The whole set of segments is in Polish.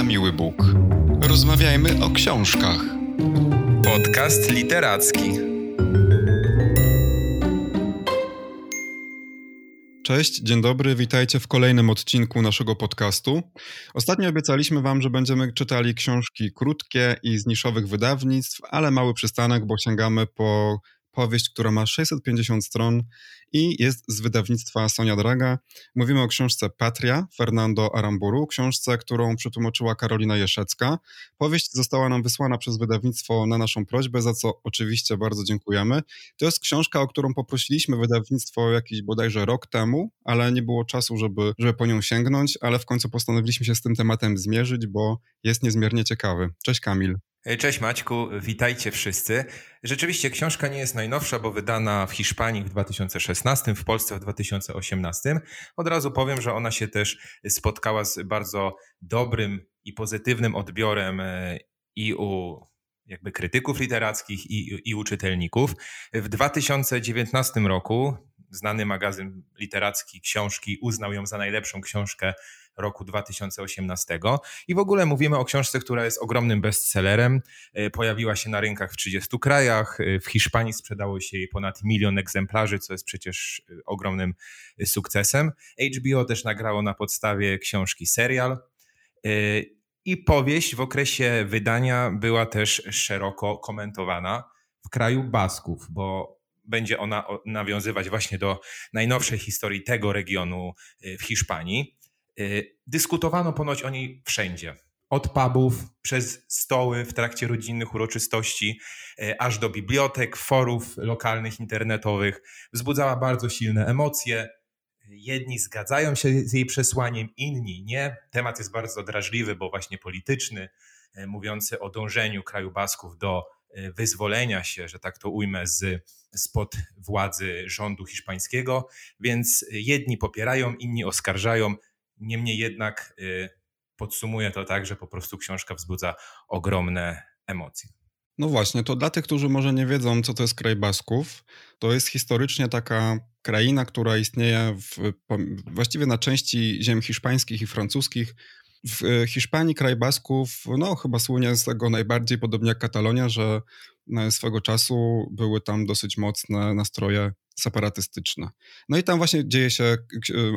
na miły Bóg. Rozmawiajmy o książkach. Podcast literacki. Cześć, dzień dobry, witajcie w kolejnym odcinku naszego podcastu. Ostatnio obiecaliśmy Wam, że będziemy czytali książki krótkie i z niszowych wydawnictw, ale mały przystanek, bo sięgamy po powieść, która ma 650 stron i jest z wydawnictwa Sonia Draga. Mówimy o książce Patria Fernando Aramburu, książce, którą przetłumaczyła Karolina Jeszecka. Powieść została nam wysłana przez wydawnictwo na naszą prośbę, za co oczywiście bardzo dziękujemy. To jest książka, o którą poprosiliśmy wydawnictwo jakiś bodajże rok temu, ale nie było czasu, żeby, żeby po nią sięgnąć, ale w końcu postanowiliśmy się z tym tematem zmierzyć, bo jest niezmiernie ciekawy. Cześć Kamil. Cześć Maćku, witajcie wszyscy. Rzeczywiście książka nie jest najnowsza, bo wydana w Hiszpanii w 2016, w Polsce w 2018. Od razu powiem, że ona się też spotkała z bardzo dobrym i pozytywnym odbiorem e, i u jakby krytyków literackich i, i u czytelników. W 2019 roku znany magazyn literacki książki uznał ją za najlepszą książkę roku 2018. I w ogóle mówimy o książce, która jest ogromnym bestsellerem. E, pojawiła się na rynkach w 30 krajach. E, w Hiszpanii sprzedało się jej ponad milion egzemplarzy, co jest przecież e, ogromnym sukcesem. HBO też nagrało na podstawie książki serial. I powieść w okresie wydania była też szeroko komentowana w kraju Basków, bo będzie ona nawiązywać właśnie do najnowszej historii tego regionu w Hiszpanii. Y, dyskutowano ponoć o niej wszędzie. Od pubów, przez stoły w trakcie rodzinnych uroczystości, y, aż do bibliotek, forów lokalnych, internetowych. Wzbudzała bardzo silne emocje. Jedni zgadzają się z jej przesłaniem, inni nie. Temat jest bardzo drażliwy, bo właśnie polityczny, y, mówiący o dążeniu kraju Basków do wyzwolenia się, że tak to ujmę, z, spod władzy rządu hiszpańskiego. Więc jedni popierają, inni oskarżają. Niemniej jednak y, podsumuję to tak, że po prostu książka wzbudza ogromne emocje. No właśnie, to dla tych, którzy może nie wiedzą, co to jest kraj Basków, to jest historycznie taka kraina, która istnieje w, właściwie na części ziem hiszpańskich i francuskich. W y, Hiszpanii kraj Basków, no chyba słynie z tego najbardziej, podobnie jak Katalonia, że swego czasu były tam dosyć mocne nastroje separatystyczne. No i tam właśnie dzieje się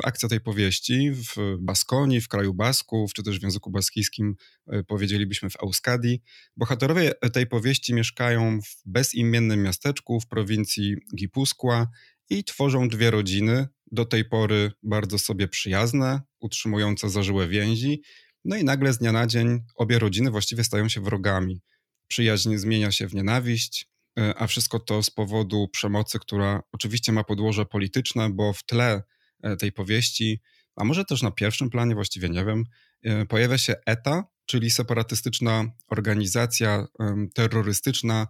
akcja tej powieści w Baskonii, w kraju Basków, czy też w języku baskijskim e, powiedzielibyśmy w Euskadi. Bohaterowie tej powieści mieszkają w bezimiennym miasteczku w prowincji Gipuskła i tworzą dwie rodziny, do tej pory bardzo sobie przyjazne, utrzymujące zażyłe więzi. No i nagle z dnia na dzień obie rodziny właściwie stają się wrogami. Przyjaźń zmienia się w nienawiść, E, a wszystko to z powodu przemocy, która oczywiście ma podłoże polityczne, bo w tle e, tej powieści, a może też na pierwszym planie, właściwie nie wiem, e, pojawia się ETA, czyli separatystyczna organizacja terrorystyczna,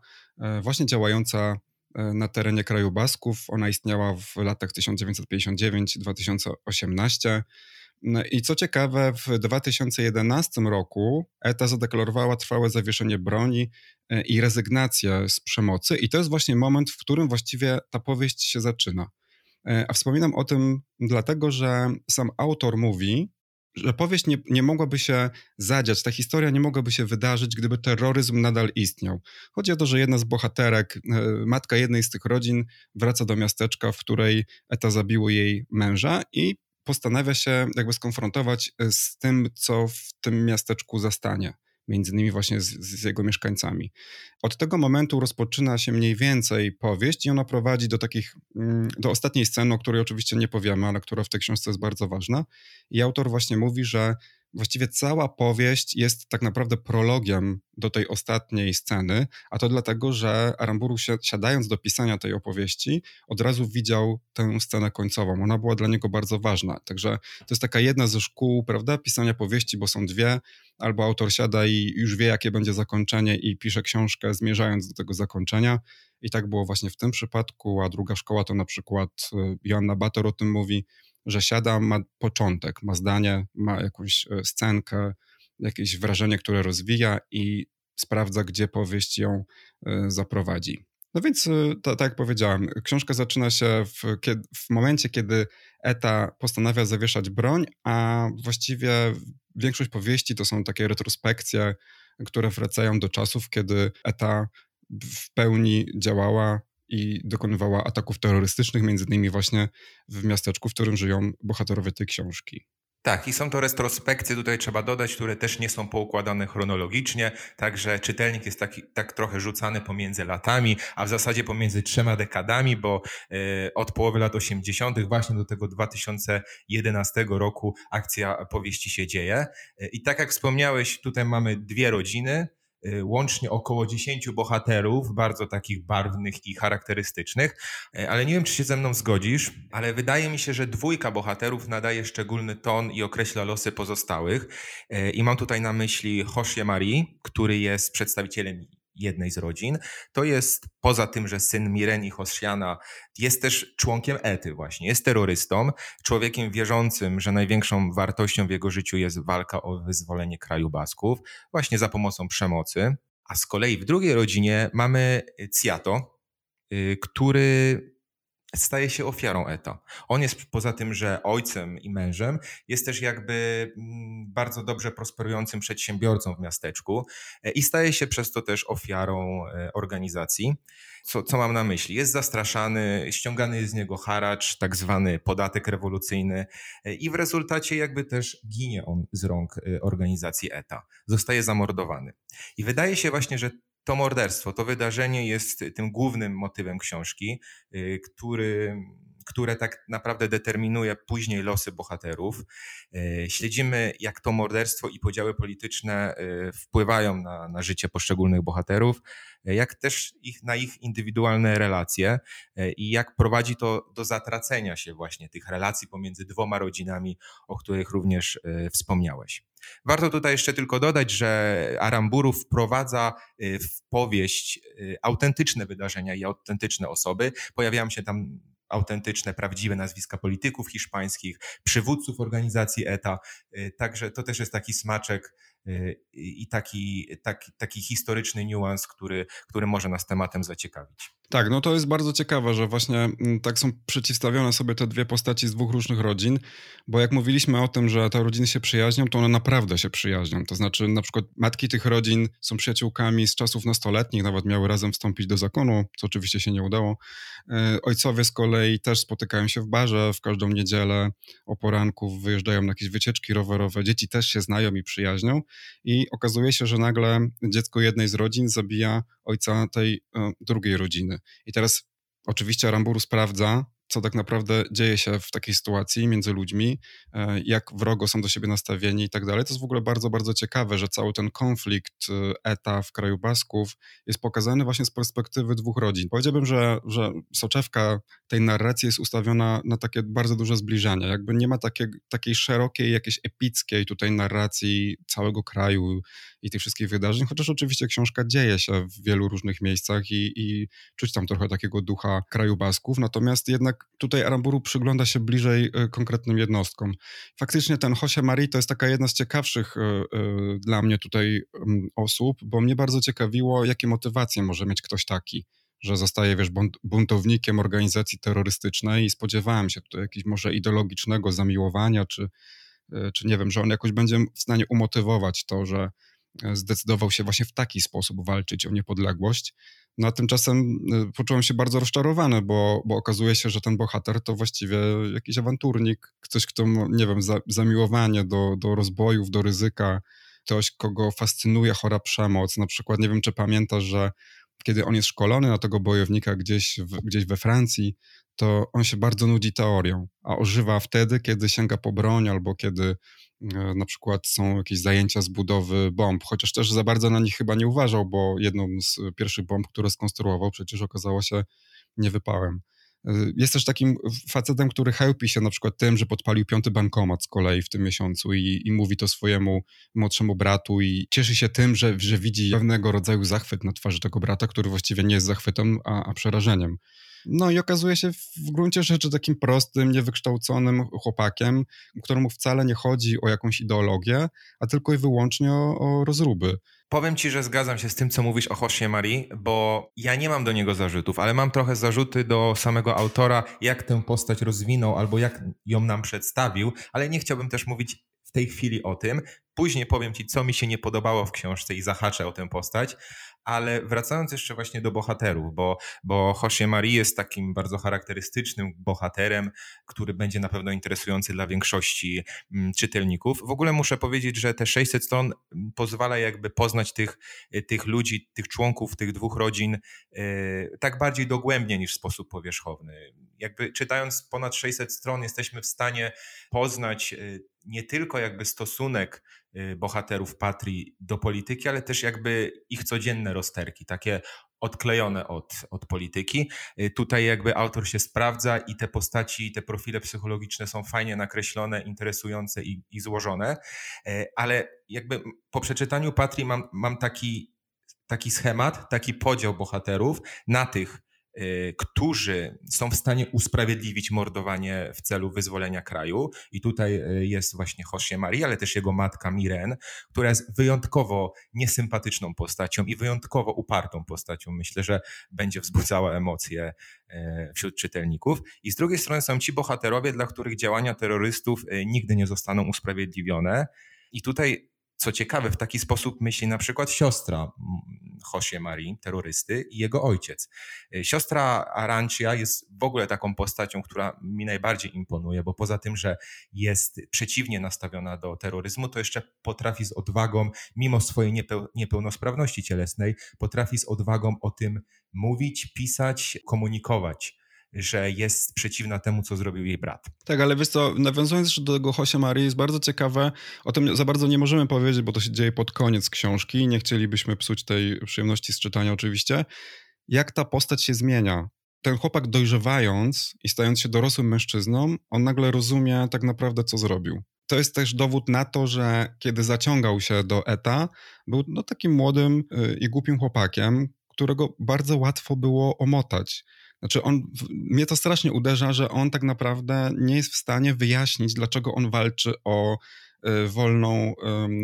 właśnie działająca na terenie kraju Basków. Ona istniała w latach 1959-2018. No I co ciekawe, w 2011 roku ETA zadeklarowała trwałe zawieszenie broni e, i rezygnację z przemocy, i to jest właśnie moment, w którym właściwie ta powieść się zaczyna. E, a wspominam o tym dlatego, że sam autor mówi, że powieść nie, nie mogłaby się zadziać, ta historia nie mogłaby się wydarzyć, gdyby terroryzm nadal istniał. Chodzi o to, że jedna z bohaterek, e, matka jednej z tych rodzin, wraca do miasteczka, w której ETA zabiło jej męża i postanawia się jakby skonfrontować e, z tym, co w tym miasteczku zastanie, między innymi właśnie z, z, jego mieszkańcami. Od tego momentu rozpoczyna się mniej więcej powieść i ona prowadzi do takich, mm, do ostatniej sceny, o której oczywiście nie powiemy, ale która w tej książce jest bardzo ważna. I autor właśnie mówi, że właściwie cała powieść jest tak naprawdę prologiem do tej ostatniej sceny, a to dlatego, że Aramburu siadając do pisania tej opowieści, od razu widział tę scenę końcową. Ona była dla niego bardzo ważna. Także to jest taka jedna ze szkół, prawda, pisania powieści, bo są dwie, albo autor siada i już wie, jakie będzie zakończenie i pisze książkę zmierzając do tego zakończenia. I tak było właśnie w tym przypadku, a druga szkoła to na przykład y, Joanna Bator o tym mówi, że siada, ma początek, ma zdanie, ma jakąś e, scenkę, jakieś wrażenie, które rozwija i sprawdza, gdzie powieść ją e, zaprowadzi. No więc, e, tak jak powiedziałem, książka zaczyna się w, w momencie, kiedy ETA postanawia zawieszać broń, a właściwie większość powieści to są takie retrospekcje, które wracają do czasów, kiedy ETA w pełni działała i dokonywała ataków terrorystycznych, między innymi właśnie w miasteczku, w którym żyją bohaterowie tej książki. Tak, i są to retrospekcje, tutaj trzeba dodać, które też nie są poukładane chronologicznie, także czytelnik jest taki, tak trochę rzucany pomiędzy latami, a w zasadzie pomiędzy trzema dekadami, bo y, od połowy lat 80. właśnie do tego 2011 roku akcja powieści się dzieje. Y, I tak jak wspomniałeś, tutaj mamy dwie rodziny, łącznie około 10 bohaterów, bardzo takich barwnych i charakterystycznych, y, ale nie wiem, czy się ze mną zgodzisz, ale wydaje mi się, że dwójka bohaterów nadaje szczególny ton i określa losy pozostałych. Y, I mam tutaj na myśli Hoshie Marie, który jest przedstawicielem jednej z rodzin. To jest poza tym, że syn Miren i Hoshiana jest też członkiem Ety właśnie, jest terrorystą, człowiekiem wierzącym, że największą wartością w jego życiu jest walka o wyzwolenie kraju Basków, właśnie za pomocą przemocy. A z kolei w drugiej rodzinie mamy Ciato, y, który staje się ofiarą Eta. On jest poza tym, że ojcem i mężem, jest też jakby mm, bardzo dobrze prosperującym przedsiębiorcą w miasteczku e, i staje się przez to też ofiarą e, organizacji. Co, co mam na myśli? Jest zastraszany, ściągany jest z niego haracz, tak zwany podatek rewolucyjny e, i w rezultacie jakby też ginie on z rąk organizacji ETA. Zostaje zamordowany. I wydaje się właśnie, że to morderstwo, to wydarzenie jest tym głównym motywem książki, y, który, które tak naprawdę determinuje później losy bohaterów. Y, śledzimy, jak to morderstwo i podziały polityczne y, wpływają na, na życie poszczególnych bohaterów, jak też ich, na ich indywidualne relacje i jak prowadzi to do zatracenia się właśnie tych relacji pomiędzy dwoma rodzinami, o których również wspomniałeś. Warto tutaj jeszcze tylko dodać, że Aramburu wprowadza w powieść autentyczne wydarzenia i autentyczne osoby. Pojawiają się tam autentyczne, prawdziwe nazwiska polityków hiszpańskich, przywódców organizacji ETA. Y, także to też jest taki smaczek i taki, taki, taki historyczny niuans, który, który może nas tematem zaciekawić. Tak, no to jest bardzo ciekawe, że właśnie mm, tak są przeciwstawione sobie te dwie postaci z dwóch różnych rodzin, bo jak mówiliśmy o tym, że te rodziny się przyjaźnią, to one naprawdę się przyjaźnią. To znaczy na przykład matki tych rodzin są przyjaciółkami z czasów nastoletnich, nawet miały razem wstąpić do zakonu, co oczywiście się nie udało. E, ojcowie z kolei też spotykają się w barze w każdą niedzielę o poranku, wyjeżdżają na jakieś wycieczki rowerowe, dzieci też się znają i przyjaźnią i okazuje się, że nagle dziecko jednej z rodzin zabija ojca tej e, drugiej rodziny. I teraz oczywiście Aramburu sprawdza, co tak naprawdę dzieje się w takiej sytuacji między ludźmi, e, jak wrogo są do siebie nastawieni i tak dalej. To jest w ogóle bardzo, bardzo ciekawe, że cały ten konflikt e, ETA w kraju Basków jest pokazany właśnie z perspektywy dwóch rodzin. Powiedziałbym, że, że soczewka tej narracji jest ustawiona na takie bardzo duże zbliżenia. Jakby nie ma takie, takiej szerokiej, jakiejś epickiej tutaj narracji całego kraju i tych wszystkich wydarzeń, chociaż oczywiście książka dzieje się w wielu różnych miejscach i, i czuć tam trochę takiego ducha kraju Basków, natomiast jednak tutaj Aramburu przygląda się bliżej e, konkretnym jednostkom. Faktycznie ten Jose Marie to jest taka jedna z ciekawszych y, y, dla mnie tutaj y, osób, bo mnie bardzo ciekawiło, jakie motywacje może mieć ktoś taki że zostaje, wiesz, buntownikiem organizacji terrorystycznej i spodziewałem się tutaj jakiegoś może ideologicznego zamiłowania, czy, czy nie wiem, że on jakoś będzie w stanie umotywować to, że zdecydował się właśnie w taki sposób walczyć o niepodległość. No a tymczasem y, poczułem się bardzo rozczarowany, bo, bo okazuje się, że ten bohater to właściwie jakiś awanturnik, ktoś, kto, nie wiem, za, zamiłowanie do, do rozbojów, do ryzyka, ktoś, kogo fascynuje chora przemoc. Na przykład, nie wiem, czy pamiętasz, że kiedy on jest szkolony na tego bojownika gdzieś, w, gdzieś we Francji, to on się bardzo nudzi teorią, a ożywa wtedy, kiedy sięga po broń albo kiedy e, na przykład są jakieś zajęcia z budowy bomb, chociaż też za bardzo na nich chyba nie uważał, bo jedną z pierwszych bomb, które skonstruował, przecież okazało się niewypałem. Jest też takim facetem, który chełpi się na przykład tym, że podpalił piąty bankomat z kolei w tym miesiącu i, i mówi to swojemu młodszemu bratu i cieszy się tym, że, że widzi pewnego rodzaju zachwyt na twarzy tego brata, który właściwie nie jest zachwytem, a, a przerażeniem. No i okazuje się w gruncie rzeczy takim prostym, niewykształconym chłopakiem, któremu wcale nie chodzi o jakąś ideologię, a tylko i wyłącznie o, o rozruby. Powiem ci, że zgadzam się z tym, co mówisz o Hosie Marie, bo ja nie mam do niego zarzutów, ale mam trochę zarzuty do samego autora, jak tę postać rozwinął albo jak ją nam przedstawił, ale nie chciałbym też mówić tej chwili o tym. Później powiem Ci, co mi się nie podobało w książce i zahaczę o tę postać, ale wracając jeszcze właśnie do bohaterów, bo, bo José Marie jest takim bardzo charakterystycznym bohaterem, który będzie na pewno interesujący dla większości mm, czytelników. W ogóle muszę powiedzieć, że te 600 stron mm, pozwala jakby poznać tych, y, tych ludzi, tych członków tych dwóch rodzin yy, tak bardziej dogłębnie niż w sposób powierzchowny. Jakby czytając ponad 600 stron jesteśmy w stanie poznać yy, nie tylko jakby stosunek y, bohaterów Patrii do polityki, ale też jakby ich codzienne rozterki, takie odklejone od, od polityki. Y, tutaj jakby autor się sprawdza i te postaci, te profile psychologiczne są fajnie nakreślone, interesujące i, i złożone, y, ale jakby po przeczytaniu Patrii mam, mam taki, taki schemat, taki podział bohaterów na tych, Y, którzy są w stanie usprawiedliwić mordowanie w celu wyzwolenia kraju. I tutaj y, jest właśnie José Marie, ale też jego matka Miren, która jest wyjątkowo niesympatyczną postacią i wyjątkowo upartą postacią. Myślę, że będzie wzbudzała emocje y, wśród czytelników. I z drugiej strony są ci bohaterowie, dla których działania terrorystów nigdy nie zostaną usprawiedliwione. I tutaj co ciekawe, w taki sposób myśli na przykład siostra Josie Marii, terrorysty, i jego ojciec. Y, siostra Arancia jest w ogóle taką postacią, która mi najbardziej imponuje, bo poza tym, że jest przeciwnie nastawiona do terroryzmu, to jeszcze potrafi z odwagą, mimo swojej niepełnosprawności cielesnej, potrafi z odwagą o tym mówić, pisać, komunikować że jest przeciwna temu, co zrobił jej brat. Tak, ale wiesz co, nawiązując jeszcze do tego Josia Marii, jest bardzo ciekawe, o tym za bardzo nie możemy powiedzieć, bo to się dzieje pod koniec książki, nie chcielibyśmy psuć tej przyjemności z czytania oczywiście, jak ta postać się zmienia. Ten chłopak dojrzewając i stając się dorosłym mężczyzną, on nagle rozumie tak naprawdę, co zrobił. To jest też dowód na to, że kiedy zaciągał się do ETA, był no, takim młodym y, i głupim chłopakiem, którego bardzo łatwo było omotać. Znaczy, on, mnie to strasznie uderza, że on tak naprawdę nie jest w stanie wyjaśnić, dlaczego on walczy o y, wolną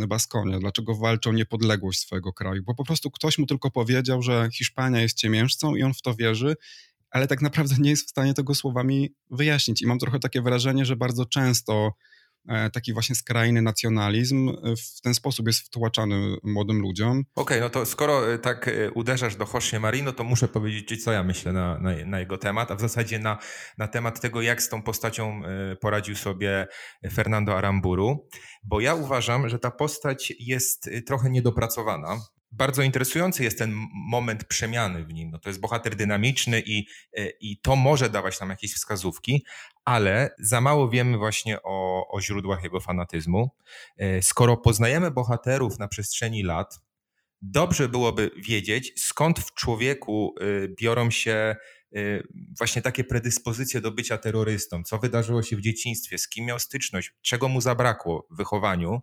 Baskonię, dlaczego walczy o niepodległość swojego kraju, bo po prostu ktoś mu tylko powiedział, że Hiszpania jest ciemiężcą i on w to wierzy, ale tak naprawdę nie jest w stanie tego słowami wyjaśnić. I mam trochę takie wrażenie, że bardzo często E, taki właśnie skrajny nacjonalizm e, w ten sposób jest wtłaczany młodym ludziom. Okej, okay, no to skoro e, tak uderzasz do José Marino, to muszę powiedzieć co ja myślę na, na, na, jego temat, a w zasadzie na, na temat tego, jak z tą postacią poradził sobie Fernando Aramburu, bo ja uważam, że ta postać jest trochę niedopracowana bardzo interesujący jest ten moment przemiany w nim. No to jest bohater dynamiczny i, e, i to może dawać nam jakieś wskazówki, ale za mało wiemy właśnie o, o źródłach jego fanatyzmu. E, skoro poznajemy bohaterów na przestrzeni lat, dobrze byłoby wiedzieć, skąd w człowieku e, biorą się właśnie takie predyspozycje do bycia terrorystą, co wydarzyło się w dzieciństwie, z kim miał styczność, czego mu zabrakło w wychowaniu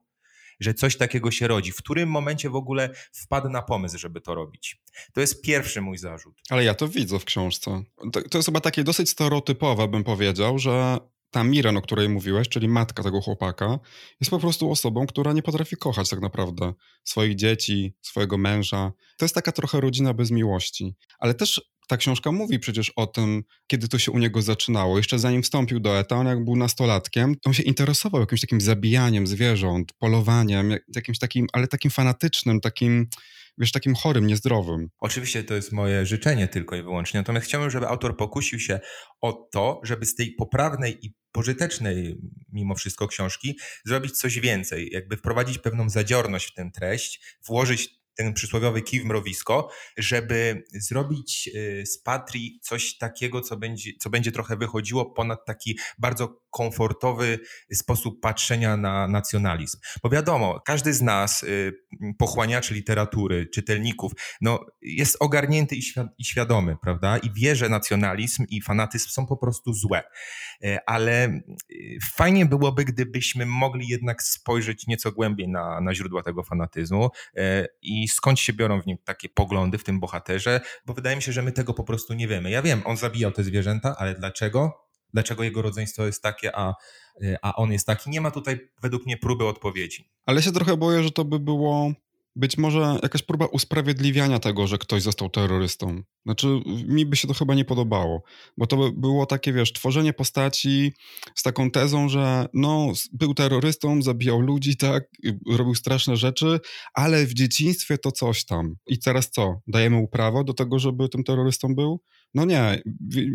że coś takiego się rodzi. W którym momencie w ogóle wpadł na pomysł, żeby to robić? To jest pierwszy mój zarzut. Ale ja to widzę w książce. To, to jest chyba takie dosyć stereotypowe, bym powiedział, że ta Miren, o której mówiłeś, czyli matka tego chłopaka, jest po prostu osobą, która nie potrafi kochać tak naprawdę swoich dzieci, swojego męża. To jest taka trochę rodzina bez miłości. Ale też ta książka mówi przecież o tym, kiedy to się u niego zaczynało. Jeszcze zanim wstąpił do ETA, on jak był nastolatkiem, to on się interesował jakimś takim zabijaniem zwierząt, polowaniem, jakimś takim, ale takim fanatycznym, takim wiesz, takim chorym, niezdrowym. Oczywiście to jest moje życzenie tylko i wyłącznie, natomiast chciałbym, żeby autor pokusił się o to, żeby z tej poprawnej i pożytecznej mimo wszystko książki zrobić coś więcej, jakby wprowadzić pewną zadziorność w tę treść, włożyć ten przysłowiowy kij w mrowisko, żeby zrobić y, z Patrii coś takiego, co będzie, co będzie trochę wychodziło ponad taki bardzo komfortowy sposób patrzenia na nacjonalizm. Bo wiadomo, każdy z nas, y, pochłaniaczy literatury, czytelników, no, jest ogarnięty i, i świadomy, prawda? I wie, że nacjonalizm i fanatyzm są po prostu złe. E, ale y, fajnie byłoby, gdybyśmy mogli jednak spojrzeć nieco głębiej na, na źródła tego fanatyzmu e, i skąd się biorą w nim takie poglądy w tym bohaterze, bo wydaje mi się, że my tego po prostu nie wiemy. Ja wiem, on zabijał te zwierzęta, ale dlaczego? dlaczego jego rodzeństwo jest takie, a, y, a on jest taki. Nie ma tutaj według mnie próby odpowiedzi. Ale się trochę boję, że to by było być może jakaś próba usprawiedliwiania tego, że ktoś został terrorystą. Znaczy, mi by się to chyba nie podobało, bo to by było takie, wiesz, tworzenie postaci z taką tezą, że no, był terrorystą, zabijał ludzi, tak, robił straszne rzeczy, ale w dzieciństwie to coś tam. I teraz co? Dajemy mu prawo do tego, żeby tym terrorystą był? No nie,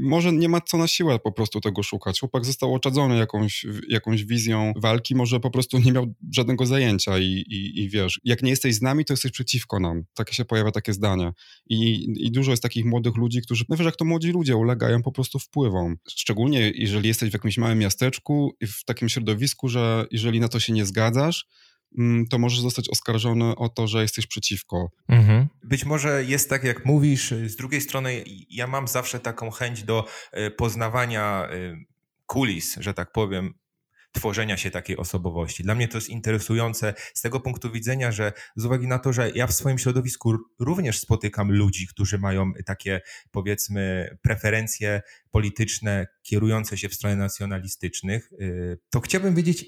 może nie ma co na siłę po prostu tego szukać. Chłopak został oczadzony jakąś, jakąś wizją walki, może po prostu nie miał żadnego zajęcia i, i, i wiesz, jak nie jesteś z nami, to jesteś przeciwko nam. Takie się pojawia takie zdanie. I, I dużo jest takich młodych ludzi, którzy, no wiesz, jak to młodzi ludzie, ulegają po prostu wpływom. Szczególnie jeżeli jesteś w jakimś małym miasteczku w takim środowisku, że jeżeli na to się nie zgadzasz, to możesz zostać oskarżony o to, że jesteś przeciwko. Mhm. Być może jest tak, jak mówisz. Z drugiej strony, ja mam zawsze taką chęć do e, poznawania e, kulis, że tak powiem, tworzenia się takiej osobowości. Dla mnie to jest interesujące z tego punktu widzenia, że z uwagi na to, że ja w swoim środowisku również spotykam ludzi, którzy mają takie, powiedzmy, preferencje polityczne kierujące się w stronę nacjonalistycznych, to chciałbym wiedzieć,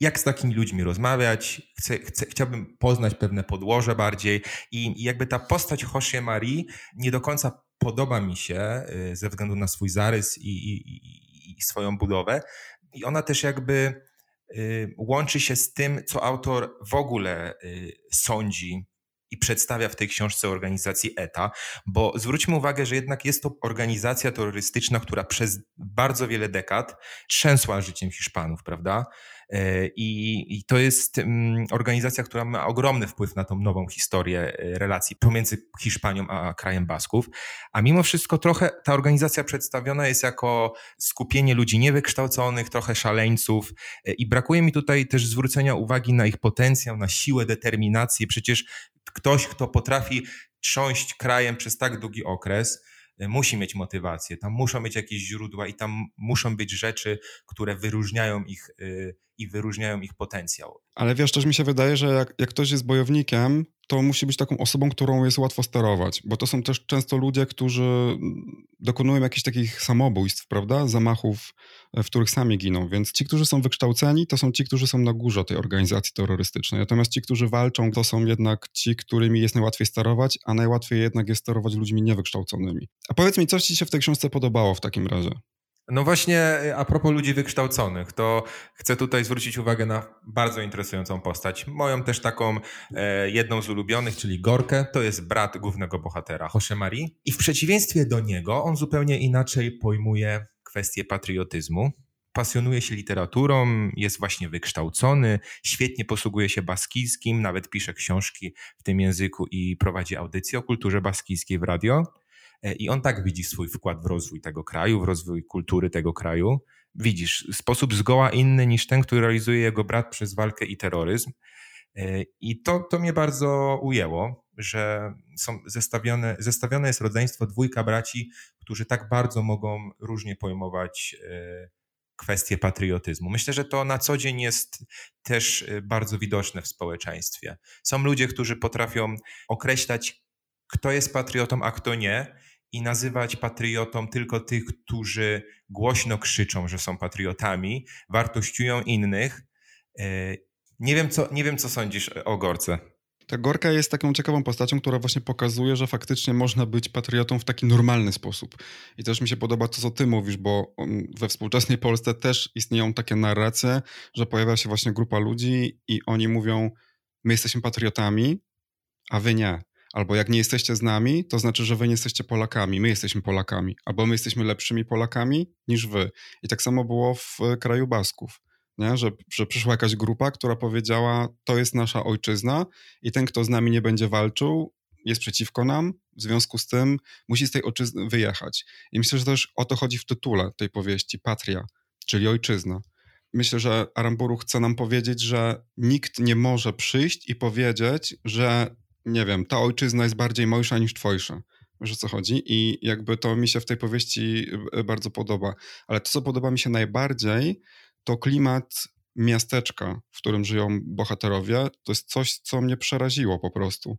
jak z takimi ludźmi rozmawiać, chcę, chcę, chciałbym poznać pewne podłoże bardziej i, jakby ta postać Hoshie Marie nie do końca podoba mi się y, ze względu na swój zarys i, i, i swoją budowę i ona też jakby y, łączy się z tym, co autor w ogóle y, sądzi i przedstawia w tej książce organizacji ETA, bo zwróćmy uwagę, że jednak jest to organizacja terrorystyczna, która przez bardzo wiele dekad trzęsła życiem Hiszpanów, prawda? E, I, I, to jest mm, organizacja, która ma ogromny wpływ na tą nową historię e, relacji pomiędzy Hiszpanią a krajem Basków. A mimo wszystko trochę ta organizacja przedstawiona jest jako skupienie ludzi niewykształconych, trochę szaleńców e, i brakuje mi tutaj też zwrócenia uwagi na ich potencjał, na siłę, determinację. Przecież ktoś, kto potrafi trząść krajem przez tak długi okres, musi mieć motywację, tam muszą mieć jakieś źródła i tam muszą być rzeczy, które wyróżniają ich i wyróżniają ich potencjał. Ale wiesz, też mi się wydaje, że jak, jak ktoś jest bojownikiem, to musi być taką osobą, którą jest łatwo sterować, bo to są też często ludzie, którzy dokonują jakichś takich samobójstw, prawda? Zamachów, e, w których sami giną. Więc ci, którzy są wykształceni, to są ci, którzy są na górze tej organizacji terrorystycznej. Natomiast ci, którzy walczą, to są jednak ci, którymi jest najłatwiej sterować, a najłatwiej jednak jest sterować ludźmi niewykształconymi. A powiedz mi, coś ci się w tej książce podobało w takim razie? No właśnie, a propos ludzi wykształconych, to chcę tutaj zwrócić uwagę na bardzo interesującą postać. Moją też taką e, jedną z ulubionych, czyli Gorkę, to jest brat głównego bohatera, Jose Marie. I w przeciwieństwie do niego, on zupełnie inaczej pojmuje kwestię patriotyzmu. Pasjonuje się literaturą, jest właśnie wykształcony, świetnie posługuje się baskijskim, nawet pisze książki w tym języku i prowadzi audycje o kulturze baskijskiej w radio. E, I on tak widzi swój wkład w rozwój tego kraju, w rozwój kultury tego kraju. Widzisz, sposób zgoła inny niż ten, który realizuje jego brat przez walkę i terroryzm. E, I to, to mnie bardzo ujęło, że są zestawione, zestawione jest rodzeństwo dwójka braci, którzy tak bardzo mogą różnie pojmować e, kwestie patriotyzmu. Myślę, że to na co dzień jest też bardzo widoczne w społeczeństwie. Są ludzie, którzy potrafią określać, kto jest patriotą, a kto nie, i nazywać patriotą tylko tych, którzy głośno krzyczą, że są patriotami, wartościują innych. E, nie wiem, co, nie wiem, co sądzisz o Gorce. Ta Gorka jest taką ciekawą postacią, która właśnie pokazuje, że faktycznie można być patriotą w taki normalny sposób. I też mi się podoba to, co ty mówisz, bo we współczesnej Polsce też istnieją takie narracje, że pojawia się właśnie grupa ludzi i oni mówią, my jesteśmy patriotami, a wy nie. Albo jak nie jesteście z nami, to znaczy, że wy nie jesteście Polakami, my jesteśmy Polakami. Albo my jesteśmy lepszymi Polakami niż wy. I tak samo było w kraju Basków. Nie? Że, że przyszła jakaś grupa, która powiedziała, to jest nasza ojczyzna i ten, kto z nami nie będzie walczył, jest przeciwko nam, w związku z tym musi z tej ojczyzny wyjechać. I myślę, że też o to chodzi w tytule tej powieści, patria, czyli ojczyzna. Myślę, że Aramburu chce nam powiedzieć, że nikt nie może przyjść i powiedzieć, że nie wiem, ta ojczyzna jest bardziej mojsza niż twojsza. Wiesz o co chodzi? I jakby to mi się w tej powieści e, bardzo podoba. Ale to, co podoba mi się najbardziej, to klimat miasteczka, w którym żyją bohaterowie. To jest coś, co mnie przeraziło po prostu.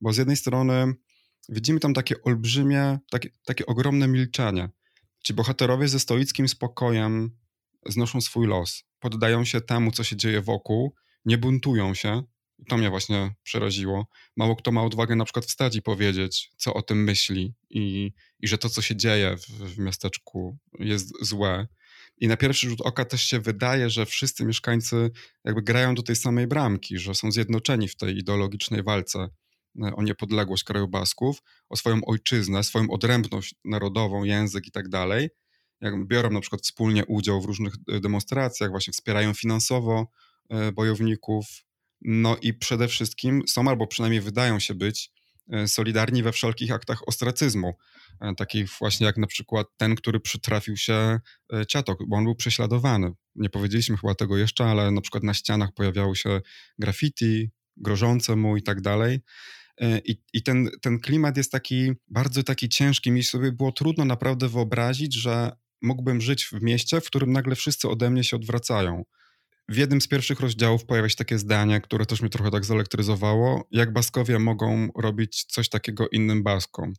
Bo z jednej strony widzimy tam takie olbrzymie, takie, takie ogromne milczenie. Ci bohaterowie ze stoickim spokojem znoszą swój los, poddają się temu, co się dzieje wokół, nie buntują się, to mnie właśnie przeraziło. Mało kto ma odwagę na przykład wstać i powiedzieć, co o tym myśli i, i że to, co się dzieje w, w miasteczku jest złe. I na pierwszy rzut oka też się wydaje, że wszyscy mieszkańcy jakby grają do tej samej bramki, że są zjednoczeni w tej ideologicznej walce e, o niepodległość kraju Basków, o swoją ojczyznę, swoją odrębność narodową, język i tak dalej. Biorą na przykład wspólnie udział w różnych e, demonstracjach, właśnie wspierają finansowo e, bojowników, no i przede wszystkim są, albo przynajmniej wydają się być, solidarni we wszelkich aktach ostracyzmu. E, takich właśnie jak na przykład ten, który przytrafił się e, Ciatok, bo on był prześladowany. Nie powiedzieliśmy chyba tego jeszcze, ale na przykład na ścianach pojawiały się graffiti grożące mu i tak dalej. E, I, i ten, ten klimat jest taki bardzo taki ciężki. Mi sobie było trudno naprawdę wyobrazić, że mógłbym żyć w mieście, w którym nagle wszyscy ode mnie się odwracają. W jednym z pierwszych rozdziałów pojawia się takie zdanie, które też mnie trochę tak zelektryzowało, jak Baskowie mogą robić coś takiego innym Baskom.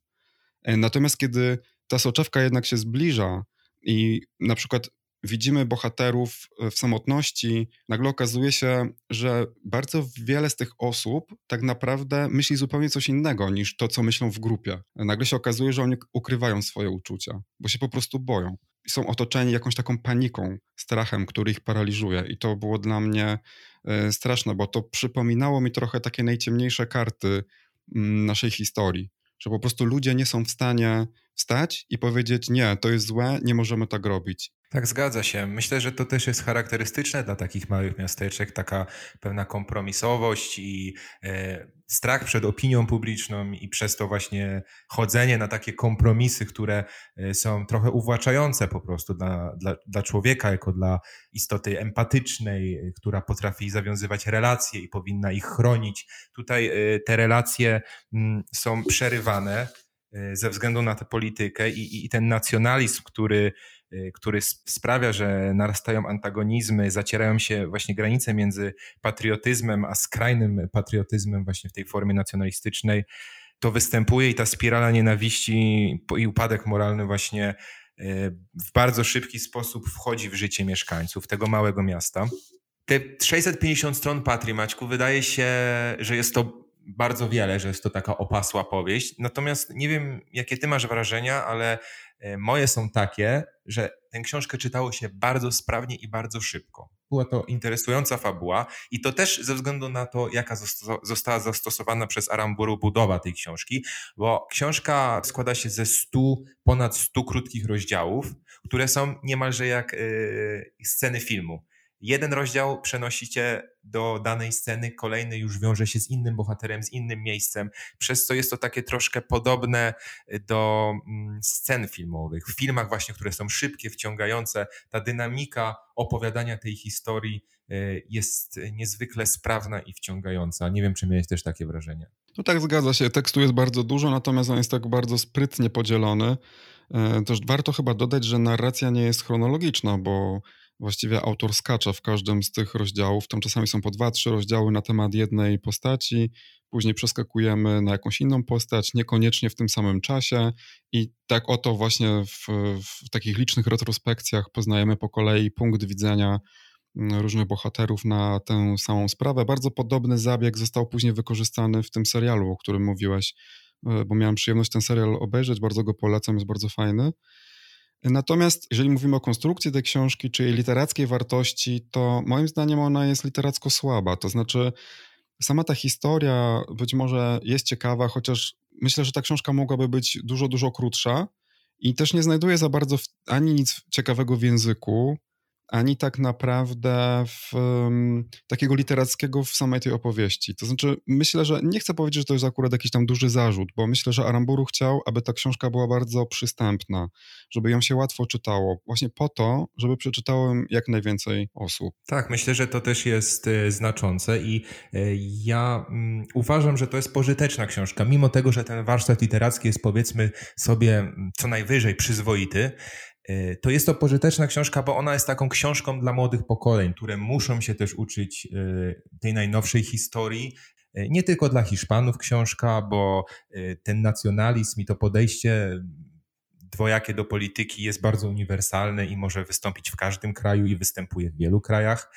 E, natomiast kiedy ta soczewka jednak się zbliża i na przykład widzimy bohaterów e, w samotności, nagle okazuje się, że bardzo wiele z tych osób tak naprawdę myśli zupełnie coś innego niż to, co myślą w grupie. Nagle się okazuje, że oni ukrywają swoje uczucia, bo się po prostu boją. Są otoczeni jakąś taką paniką, strachem, który ich paraliżuje. I to było dla mnie e, straszne, bo to przypominało mi trochę takie najciemniejsze karty mm, naszej historii że po prostu ludzie nie są w stanie wstać i powiedzieć: Nie, to jest złe, nie możemy tak robić. Tak, zgadza się. Myślę, że to też jest charakterystyczne dla takich małych miasteczek, taka pewna kompromisowość i e, strach przed opinią publiczną i przez to właśnie chodzenie na takie kompromisy, które e, są trochę uwłaczające po prostu dla, dla, dla człowieka, jako dla istoty empatycznej, która potrafi zawiązywać relacje i powinna ich chronić. Tutaj e, te relacje mm, są przerywane e, ze względu na tę politykę i, i ten nacjonalizm, który który sprawia, że narastają antagonizmy, zacierają się właśnie granice między patriotyzmem a skrajnym patriotyzmem właśnie w tej formie nacjonalistycznej, to występuje i ta spirala nienawiści i upadek moralny właśnie y, w bardzo szybki sposób wchodzi w życie mieszkańców tego małego miasta. Te 650 stron Patrii, Maćku, wydaje się, że jest to bardzo wiele, że jest to taka opasła powieść. Natomiast nie wiem, jakie ty masz wrażenia, ale E, moje są takie, że tę książkę czytało się bardzo sprawnie i bardzo szybko. Była to interesująca fabuła i to też ze względu na to, jaka została zastosowana przez Aramburu budowa tej książki, bo książka składa się ze stu, ponad stu krótkich rozdziałów, które są niemalże jak yy, sceny filmu jeden rozdział przenosicie do danej sceny, kolejny już wiąże się z innym bohaterem, z innym miejscem, przez co jest to takie troszkę podobne do mm, scen filmowych. W filmach właśnie, które są szybkie, wciągające, ta dynamika opowiadania tej historii y, jest niezwykle sprawna i wciągająca. Nie wiem, czy miałeś też takie wrażenie. No tak, zgadza się. Tekstu jest bardzo dużo, natomiast on jest tak bardzo sprytnie podzielony. E, też warto chyba dodać, że narracja nie jest chronologiczna, bo właściwie autor skacza w każdym z tych rozdziałów. Tam czasami są po dwa, trzy rozdziały na temat jednej postaci, później przeskakujemy na jakąś inną postać, niekoniecznie w tym samym czasie i tak oto właśnie w, w takich licznych retrospekcjach poznajemy po kolei punkt widzenia mm, różnych bohaterów na tę samą sprawę. Bardzo podobny zabieg został później wykorzystany w tym serialu, o którym mówiłeś, e, bo miałem przyjemność ten serial obejrzeć, bardzo go polecam, jest bardzo fajny. Natomiast jeżeli mówimy o konstrukcji tej książki, czy jej literackiej wartości, to moim zdaniem ona jest literacko słaba. To znaczy, sama ta historia być może jest ciekawa, chociaż myślę, że ta książka mogłaby być dużo, dużo krótsza i też nie znajduje za bardzo ani nic ciekawego w języku, ani tak naprawdę w, um, takiego literackiego w samej tej opowieści. To znaczy, myślę, że nie chcę powiedzieć, że to jest akurat jakiś tam duży zarzut, bo myślę, że Aramburu chciał, aby ta książka była bardzo przystępna, żeby ją się łatwo czytało, właśnie po to, żeby przeczytało jak najwięcej osób. Tak, myślę, że to też jest y, znaczące i y, ja y, uważam, że to jest pożyteczna książka, mimo tego, że ten warsztat literacki jest powiedzmy sobie co najwyżej przyzwoity, E, to jest to pożyteczna książka, bo ona jest taką książką dla młodych pokoleń, które muszą się też uczyć e, tej najnowszej historii. E, nie tylko dla Hiszpanów książka, bo ten nacjonalizm i to podejście dwojakie do polityki jest bardzo uniwersalne i może wystąpić w każdym kraju i występuje w wielu krajach.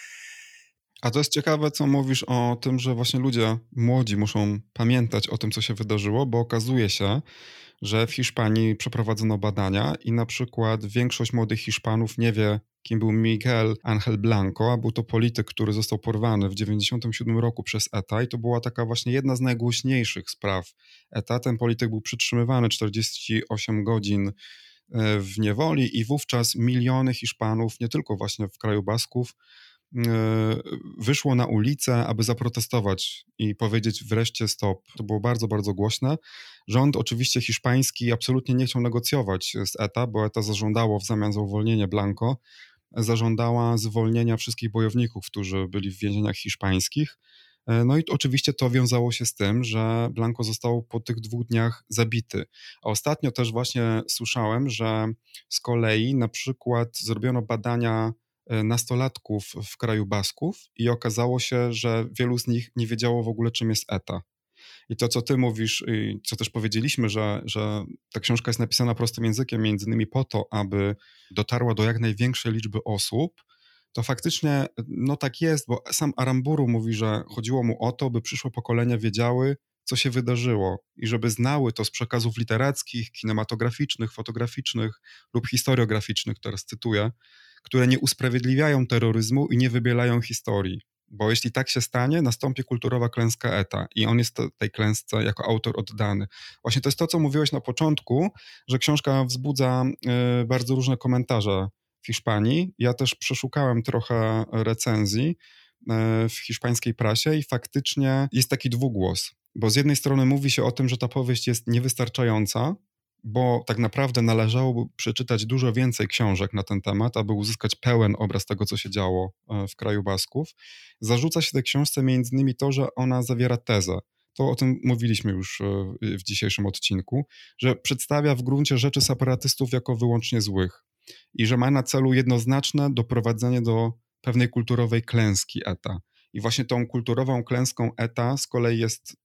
A to jest ciekawe, co mówisz o tym, że właśnie ludzie młodzi muszą pamiętać o tym, co się wydarzyło, bo okazuje się, że w Hiszpanii przeprowadzono badania i na przykład większość młodych Hiszpanów nie wie, kim był Miguel Ángel Blanco, a był to polityk, który został porwany w 1997 roku przez ETA i to była taka właśnie jedna z najgłośniejszych spraw ETA. Ten polityk był przytrzymywany 48 godzin e, w niewoli i wówczas miliony Hiszpanów, nie tylko właśnie w kraju Basków, wyszło na ulicę, aby zaprotestować i powiedzieć wreszcie stop. To było bardzo, bardzo głośne. Rząd oczywiście hiszpański absolutnie nie chciał negocjować z ETA, bo ETA zażądało w zamian za uwolnienie Blanco zażądała zwolnienia wszystkich bojowników, którzy byli w więzieniach hiszpańskich. E, no i oczywiście to wiązało się z tym, że Blanco został po tych dwóch dniach zabity. A ostatnio też właśnie słyszałem, że z kolei na przykład zrobiono badania e, nastolatków w kraju Basków i okazało się, że wielu z nich nie wiedziało w ogóle, czym jest ETA. I to, co ty mówisz, i co też powiedzieliśmy, że, że ta książka jest napisana prostym językiem, między innymi po to, aby dotarła do jak największej liczby osób, to faktycznie no tak jest, bo sam Aramburu mówi, że chodziło mu o to, by przyszłe pokolenia wiedziały, co się wydarzyło i żeby znały to z przekazów literackich, kinematograficznych, fotograficznych lub historiograficznych, teraz cytuję, które nie usprawiedliwiają terroryzmu i nie wybielają historii. Bo jeśli tak się stanie, nastąpi kulturowa klęska ETA i on jest tej klęsce jako autor oddany. Właśnie to jest to, co mówiłeś na początku, że książka wzbudza y, bardzo różne komentarze w Hiszpanii. Ja też przeszukałem trochę recenzji y, w hiszpańskiej prasie i faktycznie jest taki dwugłos. Bo z jednej strony mówi się o tym, że ta powieść jest niewystarczająca, bo tak naprawdę należałoby przeczytać dużo więcej książek na ten temat, aby uzyskać pełen obraz tego, co się działo e, w kraju Basków. Zarzuca się tej książce między innymi to, że ona zawiera tezę. To o tym mówiliśmy już e, w dzisiejszym odcinku, że przedstawia w gruncie rzeczy separatystów jako wyłącznie złych i że ma na celu jednoznaczne doprowadzenie do pewnej kulturowej klęski ETA. I właśnie tą kulturową klęską ETA z kolei jest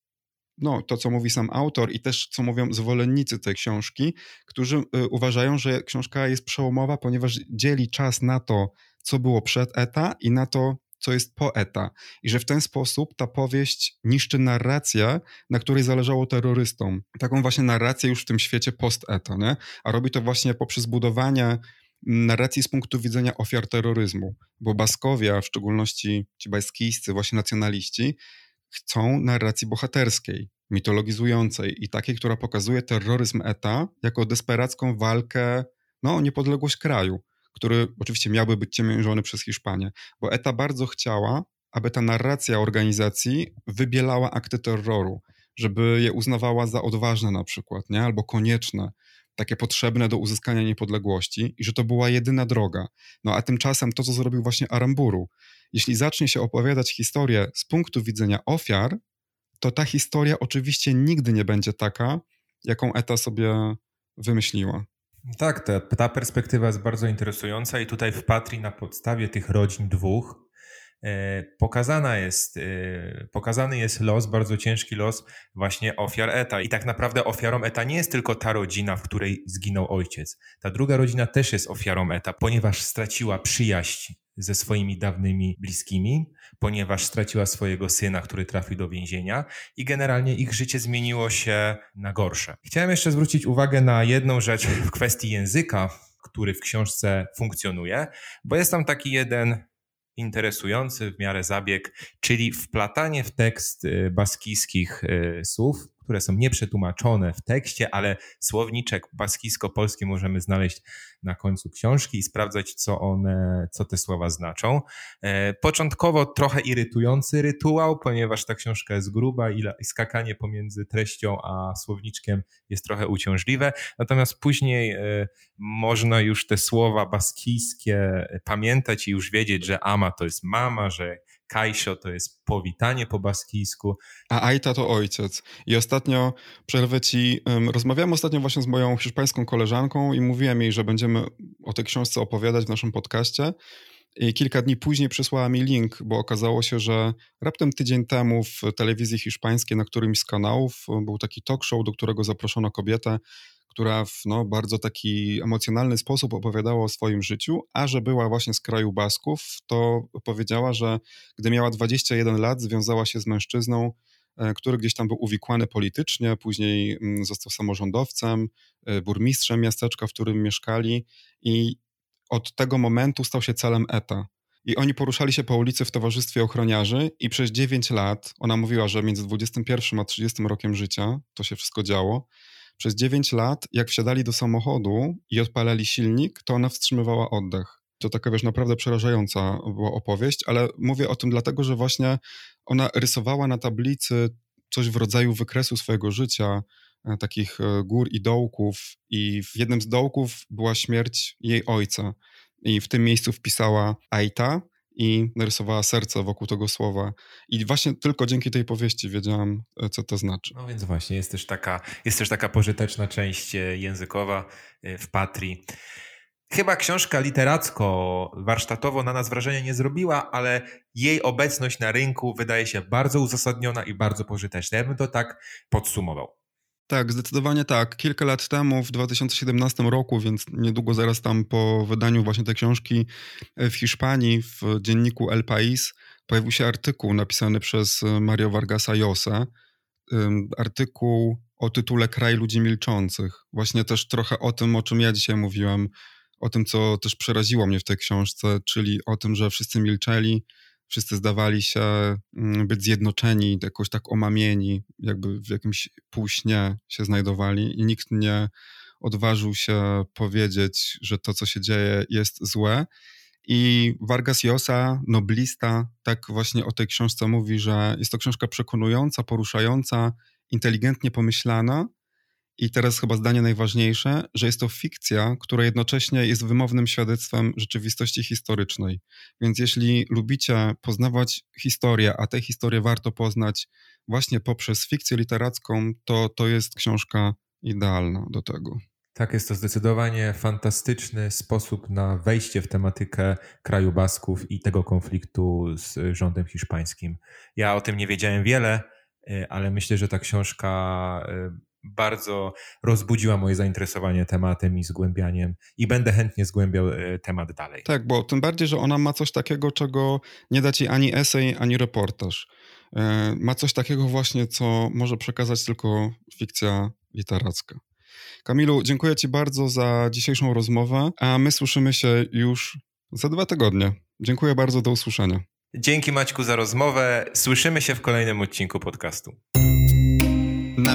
no, to, co mówi sam autor i też co mówią zwolennicy tej książki, którzy y, uważają, że książka jest przełomowa, ponieważ dzieli czas na to, co było przed ETA i na to, co jest po ETA. I że w ten sposób ta powieść niszczy narrację, na której zależało terrorystom. Taką właśnie narrację już w tym świecie post-ETA, nie? A robi to właśnie poprzez budowanie narracji z punktu widzenia ofiar terroryzmu, bo Baskowie, w szczególności ci baskijscy, właśnie nacjonaliści, chcą narracji bohaterskiej, mitologizującej i takiej, która pokazuje terroryzm ETA jako desperacką walkę no, o niepodległość kraju, który oczywiście miałby być ciemiężony przez Hiszpanię, bo ETA bardzo chciała, aby ta narracja organizacji wybielała akty terroru, żeby je uznawała za odważne na przykład, nie? albo konieczne, takie potrzebne do uzyskania niepodległości i że to była jedyna droga. No a tymczasem to, co zrobił właśnie Aramburu, jeśli zacznie się opowiadać historię z punktu widzenia ofiar, to ta historia oczywiście nigdy nie będzie taka, jaką ETA sobie wymyśliła. Tak, ta, ta perspektywa jest bardzo interesująca i tutaj w Patrii na podstawie tych rodzin dwóch e, pokazana jest, e, pokazany jest los, bardzo ciężki los właśnie ofiar ETA. I tak naprawdę ofiarą ETA nie jest tylko ta rodzina, w której zginął ojciec. Ta druga rodzina też jest ofiarą ETA, ponieważ straciła przyjaźń ze swoimi dawnymi bliskimi, ponieważ straciła swojego syna, który trafił do więzienia i generalnie ich życie zmieniło się na gorsze. Chciałem jeszcze zwrócić uwagę na jedną rzecz w kwestii języka, który w książce funkcjonuje, bo jest tam taki jeden interesujący w miarę zabieg, czyli wplatanie w tekst y, baskijskich y, słów, które są nieprzetłumaczone w tekście, ale słowniczek baskisko-polski możemy znaleźć na końcu książki i sprawdzać, co one, co te słowa znaczą. E, początkowo trochę irytujący rytuał, ponieważ ta książka jest gruba i skakanie pomiędzy treścią a słowniczkiem jest trochę uciążliwe, natomiast później e, można już te słowa baskijskie pamiętać i już wiedzieć, że ama to jest mama, że Kajsio to jest powitanie po baskijsku. A Aita to ojciec. I ostatnio, przerwę ci, um, rozmawiałem ostatnio właśnie z moją hiszpańską koleżanką i mówiłem jej, że będziemy o tej książce opowiadać w naszym podcaście. I kilka dni później przysłała mi link, bo okazało się, że raptem tydzień temu w telewizji hiszpańskiej na którymś z kanałów był taki talk show, do którego zaproszono kobietę, która w no, bardzo taki emocjonalny sposób opowiadała o swoim życiu, a że była właśnie z kraju Basków, to powiedziała, że gdy miała 21 lat, związała się z mężczyzną, e, który gdzieś tam był uwikłany politycznie, później mm, został samorządowcem, e, burmistrzem miasteczka, w którym mieszkali i od tego momentu stał się celem ETA. I oni poruszali się po ulicy w towarzystwie ochroniarzy i przez 9 lat, ona mówiła, że między 21 a 30 rokiem życia to się wszystko działo, przez 9 lat, jak wsiadali do samochodu i odpalali silnik, to ona wstrzymywała oddech. To taka, wiesz, naprawdę przerażająca była opowieść, ale mówię o tym dlatego, że właśnie ona rysowała na tablicy coś w rodzaju wykresu swojego życia, e, takich e, gór i dołków, i w jednym z dołków była śmierć jej ojca. I w tym miejscu wpisała Aita i narysowała serce wokół tego słowa. I właśnie tylko dzięki tej powieści wiedziałam, e, co to znaczy. No więc właśnie, jest też taka, jest też taka pożyteczna część e, językowa e, w Patrii. Chyba książka literacko-warsztatowo na nas wrażenia nie zrobiła, ale jej obecność na rynku wydaje się bardzo uzasadniona i bardzo pożyteczna. Ja bym to tak podsumował. Tak, zdecydowanie tak. Kilka lat temu, w 2017 roku, więc niedługo zaraz tam po wydaniu właśnie tej książki w Hiszpanii, w dzienniku El País, pojawił się artykuł napisany przez Mario Vargasa Llosa. Artykuł o tytule Kraj ludzi milczących. Właśnie też trochę o tym, o czym ja dzisiaj mówiłem, o tym, co też przeraziło mnie w tej książce, czyli o tym, że wszyscy milczeli, wszyscy zdawali się mm, być zjednoczeni, jakoś tak omamieni, jakby w jakimś półśnie się znajdowali i nikt nie odważył się powiedzieć, że to, co się dzieje, jest złe. I Vargas Llosa, noblista, tak właśnie o tej książce mówi, że jest to książka przekonująca, poruszająca, inteligentnie pomyślana, i teraz chyba zdanie najważniejsze, że jest to fikcja, która jednocześnie jest wymownym świadectwem rzeczywistości historycznej. Więc jeśli lubicie poznawać historię, a tę historię warto poznać właśnie poprzez fikcję literacką, to to jest książka idealna do tego. Tak, jest to zdecydowanie fantastyczny sposób na wejście w tematykę kraju Basków i tego konfliktu z rządem hiszpańskim. Ja o tym nie wiedziałem wiele, y, ale myślę, że ta książka y, bardzo rozbudziła moje zainteresowanie tematem i zgłębianiem i będę chętnie zgłębiał e, temat dalej. Tak, bo tym bardziej, że ona ma coś takiego, czego nie da ci ani esej, ani reportaż. E, ma coś takiego właśnie, co może przekazać tylko fikcja literacka. Kamilu, dziękuję Ci bardzo za dzisiejszą rozmowę, a my słyszymy się już za dwa tygodnie. Dziękuję bardzo, do usłyszenia. Dzięki Maćku za rozmowę. Słyszymy się w kolejnym odcinku podcastu